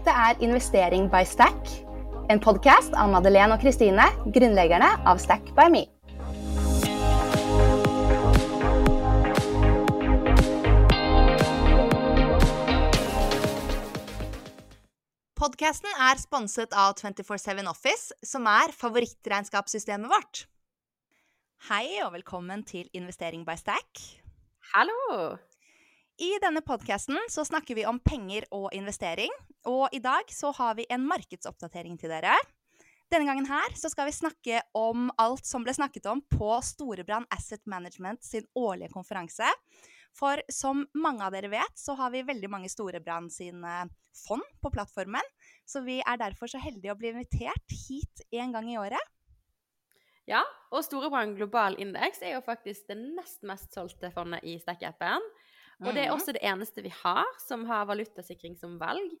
Dette er Investering by Stack, en podkast av Madeleine og Kristine, grunnleggerne av Stack by Me. Podkasten er sponset av 247 Office, som er favorittregnskapssystemet vårt. Hei og velkommen til Investering by Stack. Hallo! I denne podkasten snakker vi om penger og investering, og i dag så har vi en markedsoppdatering til dere. Denne gangen her så skal vi snakke om alt som ble snakket om på Storebrand Asset Management sin årlige konferanse. For som mange av dere vet, så har vi veldig mange Storebrand sine fond på plattformen. Så vi er derfor så heldige å bli invitert hit en gang i året. Ja, og Storebrand global indeks er jo faktisk det nest mest solgte fondet i Stack-appen. Og det er også det eneste vi har som har valutasikring som valg.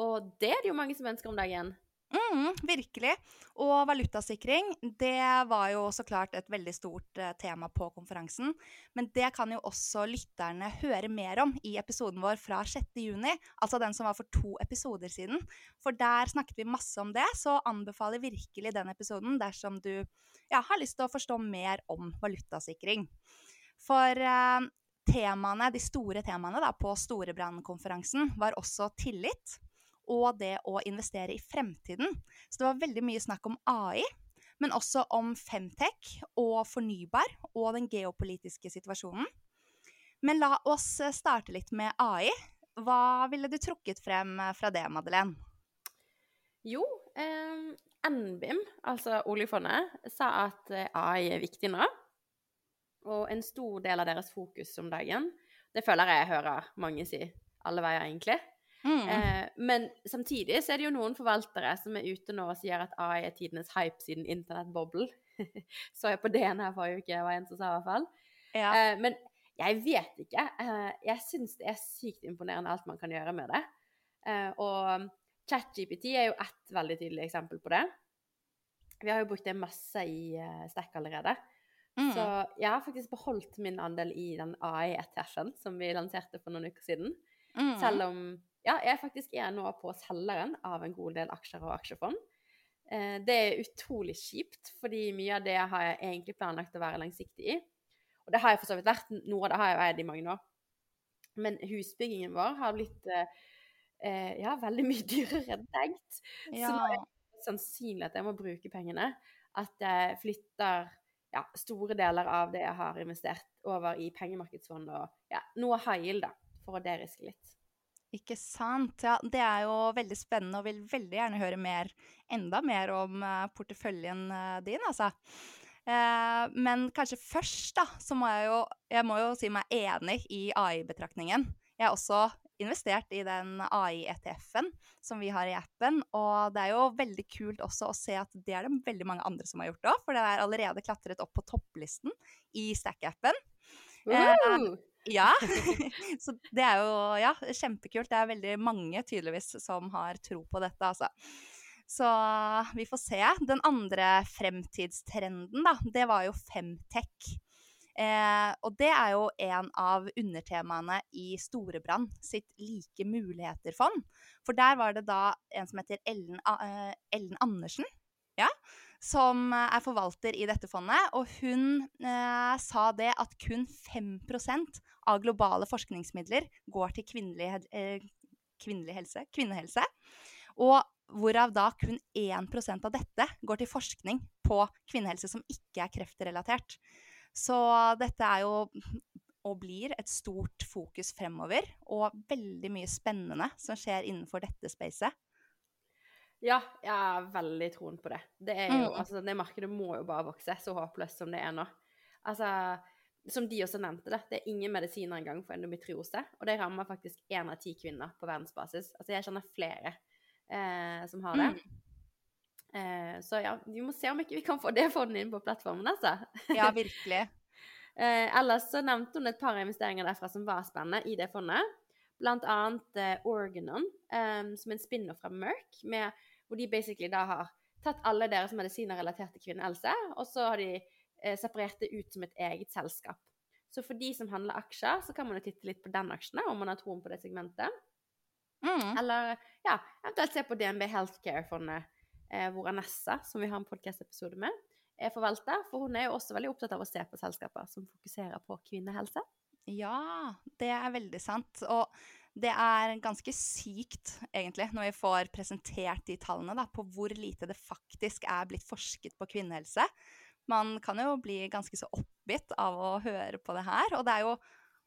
Og det er det jo mange som ønsker om dagen. Mm, virkelig. Og valutasikring, det var jo så klart et veldig stort uh, tema på konferansen. Men det kan jo også lytterne høre mer om i episoden vår fra 6.6, altså den som var for to episoder siden. For der snakket vi masse om det, så anbefaler virkelig den episoden dersom du ja, har lyst til å forstå mer om valutasikring. For uh, temaene, de store temaene da, på Storebrand-konferansen var også tillit og det å investere i fremtiden. Så det var veldig mye snakk om AI, men også om femtech og fornybar og den geopolitiske situasjonen. Men la oss starte litt med AI. Hva ville du trukket frem fra det, Madeleine? Jo, eh, NBIM, altså oljefondet, sa at AI er viktig nå. Og en stor del av deres fokus om dagen, det føler jeg jeg hører mange si alle veier, egentlig. Mm. Eh, men samtidig så er det jo noen forvaltere som er ute nå og sier at AI er tidenes hype siden internettboblen. så jeg på DN her forrige uke, var en som sa i hvert fall. Ja. Eh, men jeg vet ikke. Eh, jeg syns det er sykt imponerende alt man kan gjøre med det. Eh, og ChatGPT er jo ett veldig tydelig eksempel på det. Vi har jo brukt det masse i uh, Stack allerede. Mm. Så jeg har faktisk beholdt min andel i den AI-ETF-en som vi lanserte for noen uker siden. Mm. Selv om ja, jeg faktisk er nå på selgeren av en god del aksjer og aksjefond. Eh, det er utrolig kjipt, fordi mye av det har jeg egentlig planlagt å være langsiktig i. Og det har jeg for så vidt vært. Noe av det har jeg eid i mange år. Men husbyggingen vår har blitt eh, eh ja, veldig mye dyrere enn tenkt. Ja. Så nå er det sannsynlig at jeg må bruke pengene. At jeg flytter ja, store deler av det jeg har investert, over i pengemarkedsfond og ja, noe high da, for å deriske litt. Ikke sant. Ja, det er jo veldig spennende, og vil veldig gjerne høre mer, enda mer om uh, porteføljen uh, din, altså. Uh, men kanskje først, da, så må jeg jo Jeg må jo si meg enig i AI-betraktningen. Jeg er også investert i den AI-ETF-en som vi har i appen. Og det er jo veldig kult også å se at det er det veldig mange andre som har gjort òg, for det er allerede klatret opp på topplisten i Stack-appen. Uh! ja. Så det er jo ja, kjempekult. Det er veldig mange tydeligvis som har tro på dette, altså. Så vi får se. Den andre fremtidstrenden, da, det var jo Femtech. Eh, og det er jo en av undertemaene i Storebrand sitt Like muligheter-fond. For der var det da en som heter Ellen, eh, Ellen Andersen, ja, som er forvalter i dette fondet. Og hun eh, sa det at kun 5% av globale forskningsmidler går til kvinnelig, eh, kvinnelig helse, kvinnehelse. Og hvorav da kun 1% av dette går til forskning på kvinnehelse som ikke er kreftrelatert. Så dette er jo og blir et stort fokus fremover, og veldig mye spennende som skjer innenfor dette spacet. Ja, jeg har veldig troen på det. Det, jo, mm. altså, det markedet må jo bare vokse, så håpløst som det er nå. Altså, som de også nevnte, det, det er ingen medisiner engang for endometriose. Og det rammer faktisk én av ti kvinner på verdensbasis. Altså, jeg kjenner flere eh, som har det. Mm. Eh, så ja, vi må se om ikke vi kan få det fondet inn på plattformen, altså. Ja, virkelig. eh, ellers så nevnte hun et par investeringer derfra som var spennende i det fondet. Blant annet eh, Organon, eh, som en spinner fra Merck, med, hvor de basically da har tatt alle deres medisiner relatert til kvinnehelse, og så har de eh, separert det ut som et eget selskap. Så for de som handler aksjer, så kan man jo titte litt på den aksjene, om man har troen på det segmentet. Mm. Eller ja, eventuelt se på DNB Healthcare-fondet, eh, hvor Anessa, som vi har en podkast-episode med, er forvalter. For hun er jo også veldig opptatt av å se på selskaper som fokuserer på kvinnehelse. Ja, det er veldig sant. Og det er ganske sykt, egentlig, når vi får presentert de tallene, da, på hvor lite det faktisk er blitt forsket på kvinnehelse. Man kan jo bli ganske så oppgitt av å høre på det her. Og det er jo,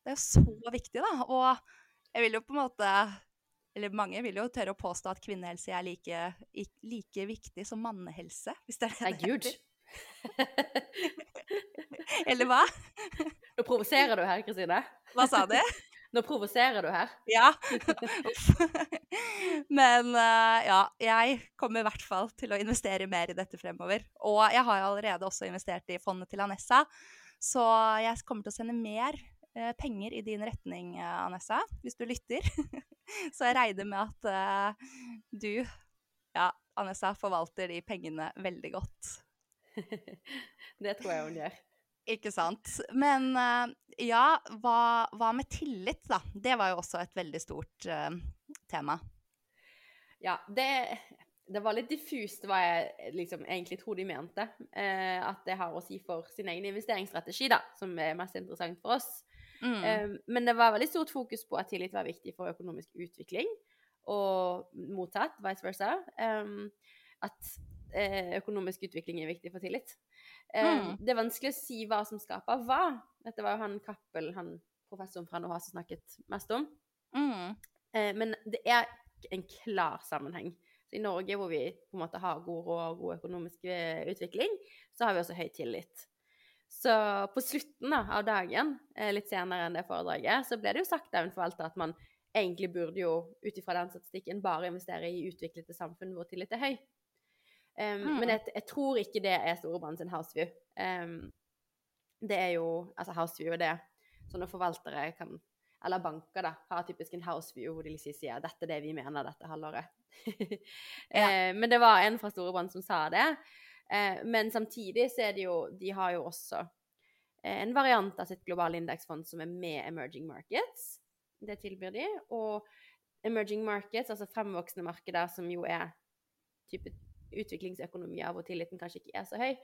det er jo så viktig, da. Og jeg vil jo på en måte Eller mange vil jo tørre å påstå at kvinnehelse er like, like viktig som mannehelse, hvis det er det det gud. heter. Eller hva? Nå provoserer du her, Kristine. Hva sa du? Nå provoserer du her. Ja. Men eh, ja, jeg kommer i hvert fall til å investere mer i dette fremover. Og jeg har allerede også investert i fondet til Anessa, så jeg kommer til å sende mer eh, penger i din retning, eh, Anessa, hvis du lytter. så jeg regner med at uh, du, ja, Anessa, forvalter de pengene veldig godt. Det tror jeg hun gjør. Ikke sant. Men uh, ja, hva, hva med tillit, da? Det var jo også et veldig stort uh, tema. Ja, det, det var litt diffust hva jeg liksom egentlig tror de mente. Eh, at det har å si for sin egen investeringsstrategi, da, som er mest interessant for oss. Mm. Eh, men det var veldig stort fokus på at tillit var viktig for økonomisk utvikling, og mottatt, vice versa. Um, at eh, økonomisk utvikling er viktig for tillit. Eh, Mm. Det er vanskelig å si hva som skaper hva. Dette var jo han Cappell, han professoren fra NOHA, som snakket mest om. Mm. Men det er en klar sammenheng. Så I Norge, hvor vi på en måte har god råd og god økonomisk eh, utvikling, så har vi også høy tillit. Så på slutten da, av dagen, eh, litt senere enn det foredraget, så ble det jo sagt av en forvalter at man egentlig burde jo, ut ifra den statistikken, bare investere i utviklede samfunn hvor tillit er høy. Um, Mm. Men jeg, jeg tror ikke det er Storebrand sin houseview. Um, det er jo Altså, houseview er det sånne forvaltere kan eller banker da, har typisk en houseview hvor de liksom sier dette er det vi mener dette halvåret. eh, men det var en fra Storebrand som sa det. Eh, men samtidig så er det jo De har jo også eh, en variant av sitt globale indeksfond som er med emerging markets. Det tilbyr de. Og emerging markets, altså fremvoksende markeder som jo er type utviklingsøkonomier hvor tilliten kanskje ikke er så høy,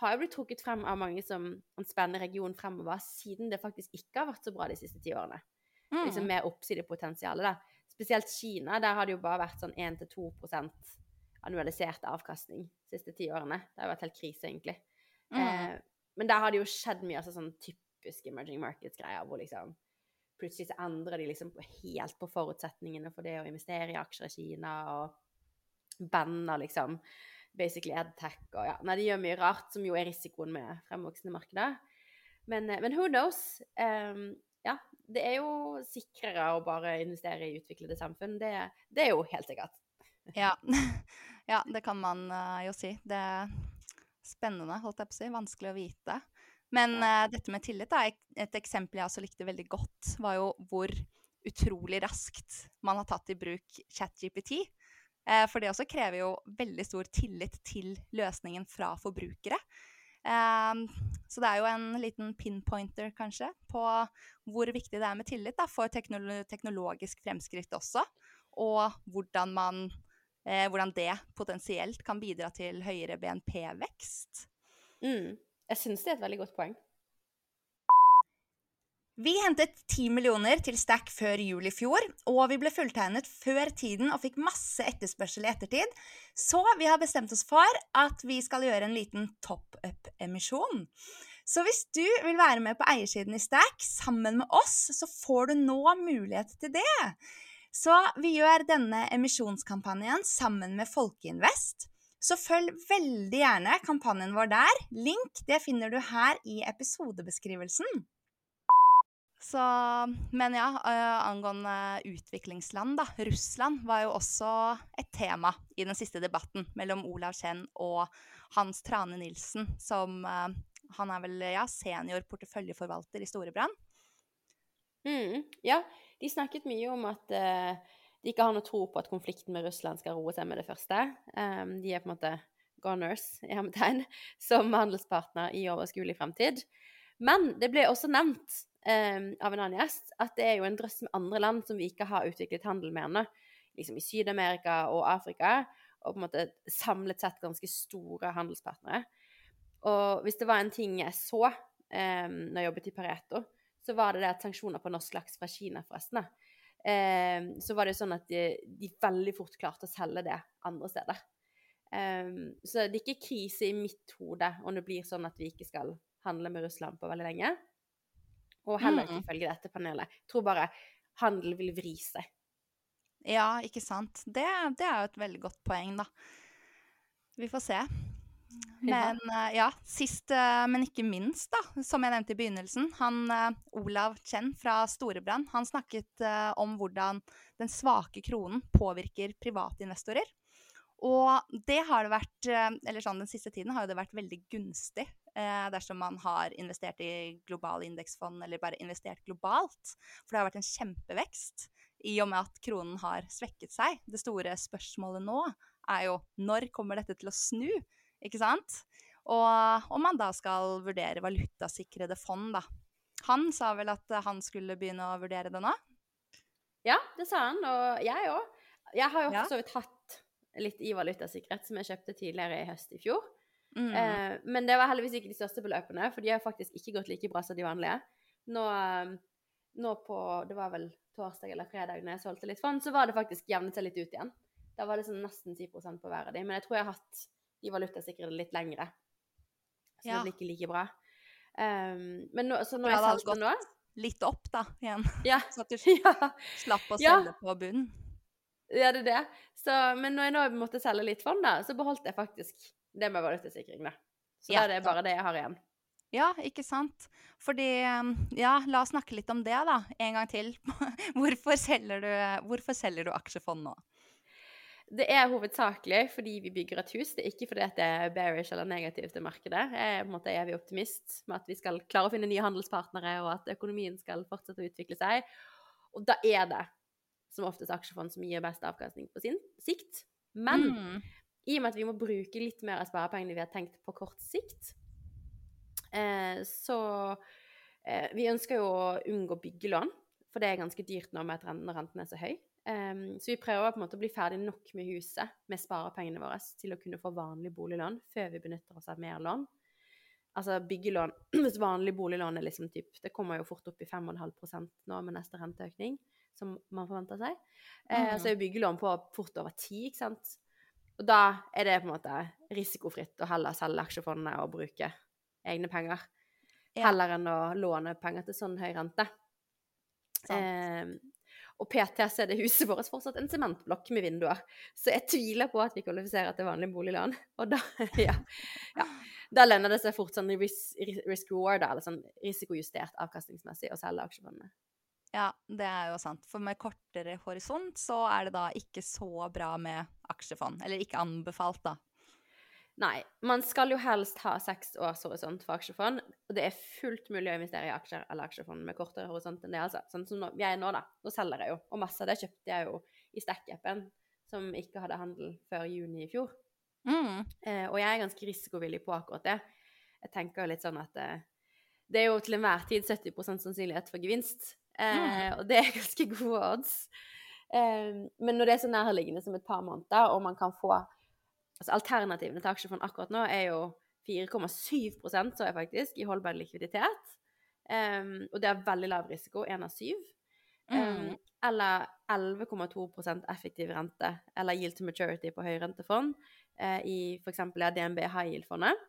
har jo blitt trukket frem av mange som en spennende region fremover, siden det faktisk ikke har vært så bra de siste ti årene. Mm. Liksom mer oppsidepotensialet, da. Spesielt Kina, der har det jo bare vært sånn 1-2 annualisert avkastning de siste ti årene. Det har vært helt krise, egentlig. Mm. Eh, men der har det jo skjedd mye altså sånn typisk emerging markets-greier, hvor liksom plutselig så endrer de liksom helt på forutsetningene for det å investere i aksjer i Kina, og banner liksom basically edtech og ja. Nei, de gjør mye rart, som jo er risikoen med fremvoksende markeder. Men, eh, men who knows? Um, ja, det er jo sikrere å bare investere i utviklede samfunn. Det, det er jo helt sikkert. Ja. ja, det kan man uh, jo si. Det er spennende, holdt jeg på å si. Vanskelig å vite. Men uh, dette med tillit, er et eksempel jeg også likte veldig godt, var jo hvor utrolig raskt man har tatt i bruk ChatGPT. Uh, for det også krever jo veldig stor tillit til løsningen fra forbrukere. Eh, så det er jo en liten pinpointer, kanskje, på hvor viktig det er med tillit da, for teknolo teknologisk fremskritt også. Og hvordan, man, eh, hvordan det potensielt kan bidra til høyere BNP-vekst. Mm. Jeg syns det er et veldig godt poeng. Vi hentet 10 millioner til Stack før jul i fjor, og vi ble fulltegnet før tiden og fikk masse etterspørsel i ettertid, så vi har bestemt oss for at vi skal gjøre en liten top-up-emisjon. Så hvis du vil være med på eiersiden i Stack sammen med oss, så får du nå mulighet til det. Så vi gjør denne emisjonskampanjen sammen med Folkeinvest. Så følg veldig gjerne kampanjen vår der. Link det finner du her i episodebeskrivelsen. Så, men ja, øh, angående utviklingsland, da. Russland var jo også et tema i den siste debatten mellom Olav Kjenn og Hans Trane Nilsen, som øh, Han er vel ja, senior porteføljeforvalter i Storebrand. Mm. Ja, de snakket mye om at eh, de ikke har noe tro på at konflikten med Russland skal roe seg med det første. Um, de er på en måte goners i hermetegn som handelspartner i overskuelig fremtid. Men det ble også nevnt um, av en annen gjest at det er jo en drøss med andre land som vi ikke har utviklet handel med ennå. liksom i Syd-Amerika og Afrika, og på en måte samlet sett ganske store handelspartnere. Og hvis det var en ting jeg så um, når jeg jobbet i Pareto, så var det det at sanksjoner på norsk laks fra Kina, forresten, eh, så var det sånn at de, de, veldig fort klarte å selge det andre steder. Eh, så det er ikke krise i mitt hode om det blir sånn at vi ikke skal handle med Russland på veldig lenge. Og heller ikke ifølge dette panelet. Jeg tror bare handel vil vri seg. Ja, ikke sant. Det, det er jo et veldig godt poeng, da. Vi får se. Men uh, ja sist, uh, men ikke minst, da, som jeg nevnte i begynnelsen, han uh, Olav Chen fra Storebrand, han snakket om hvordan den svake kronen påvirker privatinvestorer. Og det har det vært Eller sånn den siste tiden har det vært veldig gunstig dersom man har investert i globale indeksfond, eller bare investert globalt. For det har vært en kjempevekst i og med at kronen har svekket seg. Det store spørsmålet nå er jo når kommer dette til å snu? Ikke sant? Og om man da skal vurdere valutasikrede fond, da. Han sa vel at han skulle begynne å vurdere det nå? Ja, det sa han, og jeg òg. Jeg har jo for så vidt hatt litt i valutasikkerhet som jeg kjøpte tidligere i høst i fjor. Mm. Eh, men det var heldigvis ikke de største beløpene, for de har faktisk ikke gått like bra som de vanlige. Nå, eh, nå på Det var vel torsdag eller fredag når jeg solgte litt fond, så var det faktisk jevnet seg litt ut igjen. Da var det sånn nesten 10% på hver av de. Men jeg tror jeg har hatt de valutasikrede litt lengre. Så ja. det blir ikke like bra. Um, men nå, så når jeg solgte nå Litt opp, da, igjen. Ja. så at du slapp å selge på bunnen. Ja, det er det. Så, men når jeg nå måtte selge litt fond, da, så beholdt jeg faktisk det med valutasikring, da. Så da er det bare det jeg har igjen. Ja, ikke sant. Fordi Ja, la oss snakke litt om det, da. En gang til. hvorfor, selger du, hvorfor selger du aksjefond nå? Det er hovedsakelig fordi vi bygger et hus. Det er ikke fordi det er bearish eller negativt til markedet. Jeg er på en måte evig optimist med at vi skal klare å finne nye handelspartnere, og at økonomien skal fortsette å utvikle seg. Og da er det som oftest aksjefond som gir best avkastning på sin sikt. Men mm. i og med at vi må bruke litt mer av sparepengene vi har tenkt på kort sikt, eh, så eh, Vi ønsker jo å unngå byggelån, for det er ganske dyrt nå med at renten er så høy. Um, så vi prøver på en måte å bli ferdig nok med huset med sparepengene våre til å kunne få vanlig boliglån før vi benytter oss av mer lån. Altså byggelån Hvis vanlig boliglån er liksom typ Det kommer jo fort opp i 5,5 nå med neste renteøkning, som man forventer seg. Mm. Uh, så er byggelån på fort over 10, ikke sant. Og da er det på en måte risikofritt å heller selge aksjefondene og bruke egne penger. Ja. Heller enn å låne penger til sånn høy rente. Eh, og PT så er det huset vårt fortsatt en sementblokk med vinduer. Så jeg tviler på at vi kvalifiserer til vanlig boliglån. Og da, ja, ja, da lønner det seg fort sånn risk-reward, eller sånn risikojustert avkastningsmessig, å selge aksjefondene. Ja, det er jo sant. For med kortere horisont så er det da ikke så bra med aksjefond. Eller ikke anbefalt, da. Nei. Man skal jo helst ha seks års horisont for aksjefond. Og det er fullt mulig å investere i aksjer eller aksjefond med kortere horisont enn det, altså. Sånn som nå, jeg er nå, da. Nå selger jeg jo. Og masse av det kjøpte jeg jo i Stack-appen, som ikke hadde handel før juni i fjor. Mm. Eh, og jeg er ganske risikovillig på akkurat det. Jeg tenker jo litt sånn at eh, det er jo til enhver tid 70% sannsynlighet for gevinst. Eh, mm. Og det er ganske gode odds. Eh, men når det er så nærliggende som et par måneder, og man kan få Altså Alternativene til aksjefond akkurat nå er jo 4,7% så jeg faktisk, i holdbar likviditet. Um, og det er veldig lav risiko, én av syv. Um, mm. Eller 11,2% effektiv rente, eller yield to maturity på høyrentefond, uh, i f.eks. DNB high yield-fondet.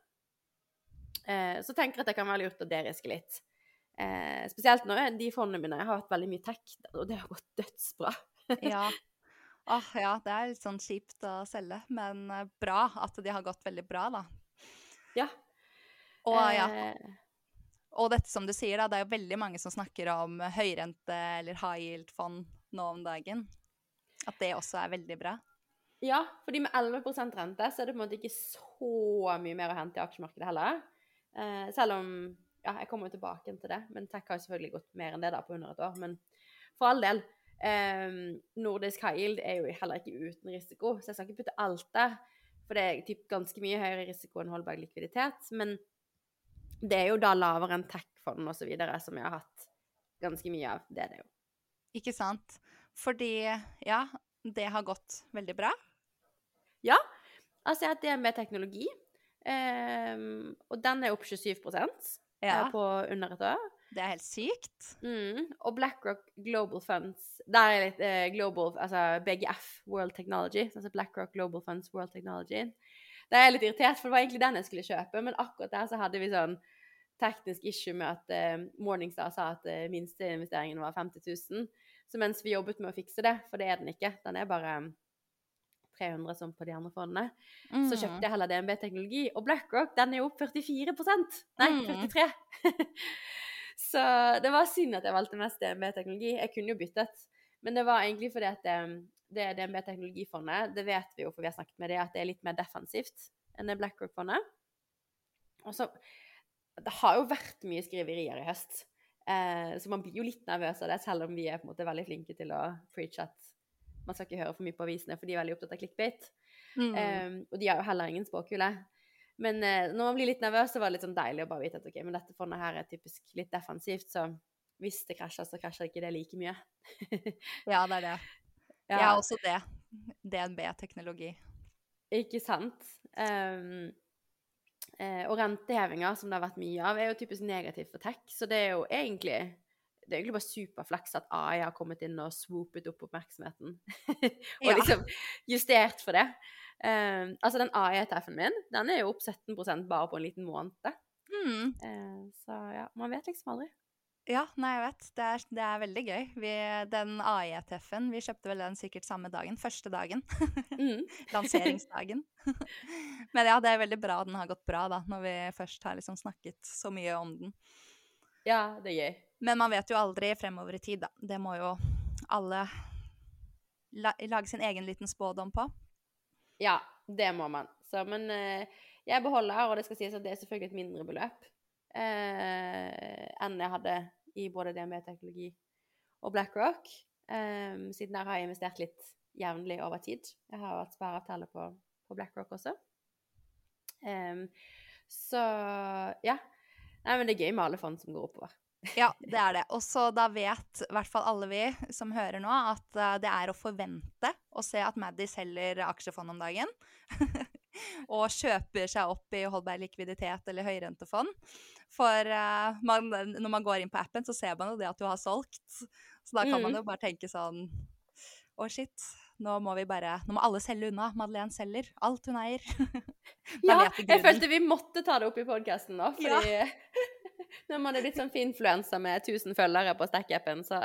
Uh, så tenker jeg at det kan være lurt å deriske litt. Uh, spesielt nå, de fondene mine har hatt veldig mye tech, og det har gått dødsbra. ja, Oh, ja, det er litt sånn kjipt å selge, men eh, bra at de har gått veldig bra, da. Ja. Og ja. Eh. Og dette som du sier, da, det er jo veldig mange som snakker om høyrente eller high yield-fond nå om dagen. At det også er veldig bra. Ja, fordi med 11% rente så er det på en måte ikke så mye mer å hente i aksjemarkedet heller. Eh, selv om Ja, jeg kommer jo tilbake til det, men tech har jo selvfølgelig gått mer enn det da på under et år. Men for all del. Eh, nordisk high yield er jo heller ikke uten risiko, så jeg skal ikke putte alt der. For det er typ ganske mye høyere risiko enn holdbar likviditet. Men det er jo da lavere enn tech-fond osv. som jeg har hatt ganske mye av. Det er det jo. Ikke sant. Fordi, ja, det har gått veldig bra? Ja. Altså, jeg har hatt DNB teknologi, ehm, og den er opp 27 Ja. eh, på under et år. Det er helt sykt. Mm. Og BlackRock Global Funds Der er litt eh, global, altså BGF, World Technology. Altså BlackRock Global Funds World Technology. Da er jeg litt irritert, for det var egentlig den jeg skulle kjøpe, men akkurat der så hadde vi sånn teknisk issue med at eh, Morningstar sa at eh, minsteinvesteringen var 50 000. Så mens vi jobbet med å fikse det, for det er den ikke, den er bare 300 som på de andre fondene, så Mm. kjøpte jeg heller DNB Teknologi. Og BlackRock den er jo opp 44% Nei, Mm. 43 Så det var synd at jeg valgte mest DNB Teknologi. Jeg kunne jo byttet, men det var egentlig fordi at det, det DNB Teknologifondet, det vet vi jo, for vi har snakket med det, at det er litt mer defensivt enn det BlackRock-fondet. Og så Det har jo vært mye skriverier i høst, eh, så man blir jo litt nervøs av det, selv om vi er på en måte veldig flinke til å preach at man skal ikke høre for mye på avisene, for de er veldig opptatt av clickbait. Mm. Um, og de har jo heller ingen spåkule. Men eh, når man blir litt nervøs, så var det litt sånn deilig å bare vite at ok, men dette fondet her er typisk litt defensivt, så hvis det krasjer, så krasjer ikke det like mye. Ja, det er det. Ja, Jeg har også det. DNB-teknologi. Ikke sant? Um, eh, og rentehevinger, som det har vært mye av, er jo typisk negativt for tech, så det er jo egentlig det er egentlig bare superflaks at AI har kommet inn og swoopet opp oppmerksomheten. og Ja. liksom justert for det. Um, altså, den AI-ETF-en min, den er jo opp 17 bare på en liten måned. Mm. Uh, så ja, man vet liksom aldri. Ja, nei, jeg vet. Det er, det er veldig gøy. Vi, den AI-ETF-en, vi kjøpte vel den sikkert samme dagen. Første dagen. Mm. Lanseringsdagen. Men ja, det er veldig bra den har gått bra, da, når vi først har liksom snakket så mye om den. Ja, det er gøy. Men man vet jo aldri fremover i tid, da. Det må jo alle la, lage sin egen liten spådom på. Ja, det må man. Så, men eh, jeg beholder, og det skal sies at det er selvfølgelig et mindre beløp eh, enn jeg hadde i både DNB Teknologi og BlackRock. Eh, siden der har jeg investert litt jevnlig over tid. Jeg har hatt spareavtale på, på BlackRock også. Um, så ja. Nei, men det er gøy med alle fond som går oppover. Ja, det er det. Og så da vet i hvert fall alle vi som hører nå, at eh, det er å forvente å se at Maddy selger aksjefond om dagen. og kjøper seg opp i holdbar likviditet eller høyrentefond. For uh, man, når man går inn på appen, så ser man jo det at du har solgt. Så da kan man Mm. jo bare tenke sånn Å, shit. Nå må vi bare Nå må alle selge unna. Madeleine selger alt hun eier. Ja, jeg følte vi måtte ta det opp i podkasten nå, fordi når man er blitt sånn finfluensa med 1000 følgere på Stack-appen, så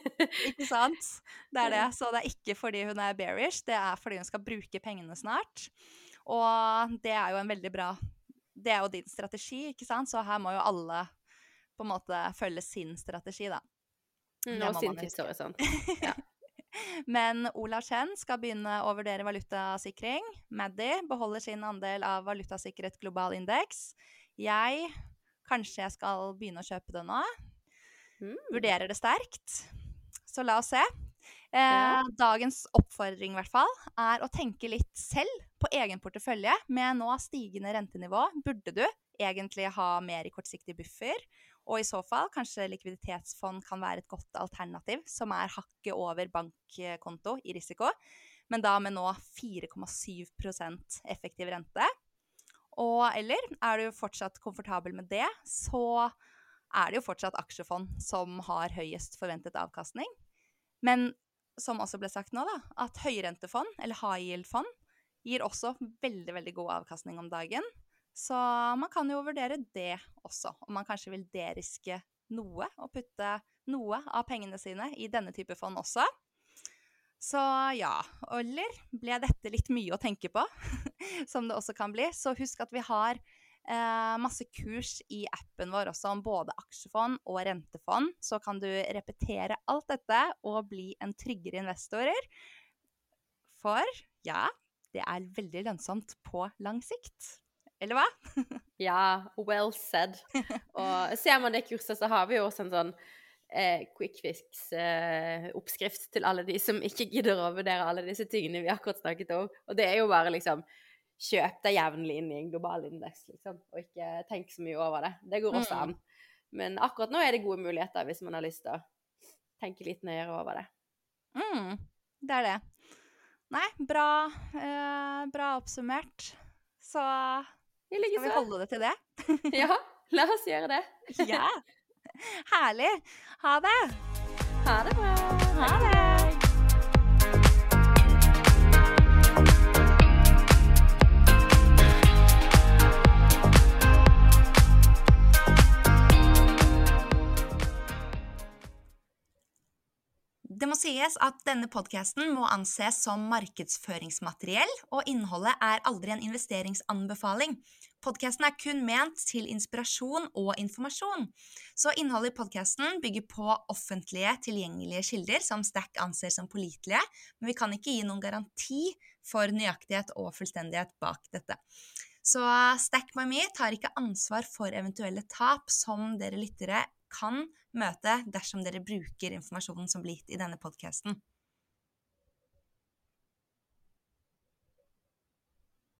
Ikke sant? Det er det. Så det er ikke fordi hun er bearish, det er fordi hun skal bruke pengene snart. Og det er jo en veldig bra Det er jo din strategi, ikke sant? Så her må jo alle på en måte følge sin strategi, da. Nå må sin tidshorisont. Ja. Men Ola Chen skal begynne å vurdere valutasikring. Maddy beholder sin andel av valutasikret global indeks. Jeg Kanskje jeg skal begynne å kjøpe det nå. Mm. Vurderer det sterkt. Så la oss se. Eh, Ja. Dagens oppfordring hvert fall, er å tenke litt selv på egen portefølje. Med nå stigende rentenivå burde du egentlig ha mer i kortsiktig buffer. Og i så fall kanskje likviditetsfond kan være et godt alternativ, som er hakket over bankkonto i risiko, men da med nå 4,7% effektiv rente. Og eller er du fortsatt komfortabel med det, så er det jo fortsatt aksjefond som har høyest forventet avkastning. Men som også ble sagt nå, da, at høyrentefond, eller high yield-fond, gir også veldig, veldig god avkastning om dagen. Så man kan jo vurdere det også, om man kanskje vil deriske noe og putte noe av pengene sine i denne type fond også. Så ja, eller ble dette litt mye å tenke på, som det også kan bli, så husk at vi har eh, masse kurs i appen vår også om både aksjefond og rentefond. Så kan du repetere alt dette og bli en tryggere investorer. For ja, det er veldig lønnsomt på lang sikt. Eller hva? Ja, well said. Og ser man det kurset, så har vi jo også en sånn eh, quick fix-oppskrift til alle de som ikke gidder å vurdere alle disse tingene vi akkurat snakket om. Og det er jo bare liksom Kjøp deg jevnlig inn i en global indeks, liksom, og ikke tenk så mye over det. Det går også Mm. an. Men akkurat nå er det gode muligheter hvis man har lyst til å tenke litt nøyere over det. Mm, det er det. Nei, bra, eh, bra oppsummert. Så skal vi holde det til det? Ja, la oss gjøre det. Ja. Herlig. Ha det. Ha det bra. Ha det. Det må sies at denne podkasten må anses som markedsføringsmateriell, og innholdet er aldri en investeringsanbefaling. Podkasten er kun ment til inspirasjon og informasjon. Så innholdet i podkasten bygger på offentlige, tilgjengelige kilder som Stack anser som pålitelige, men vi kan ikke gi noen garanti for nøyaktighet og fullstendighet bak dette. Så Stack by me tar ikke ansvar for eventuelle tap som dere lyttere kan møte dersom dere bruker informasjonen som blir gitt i denne podkasten.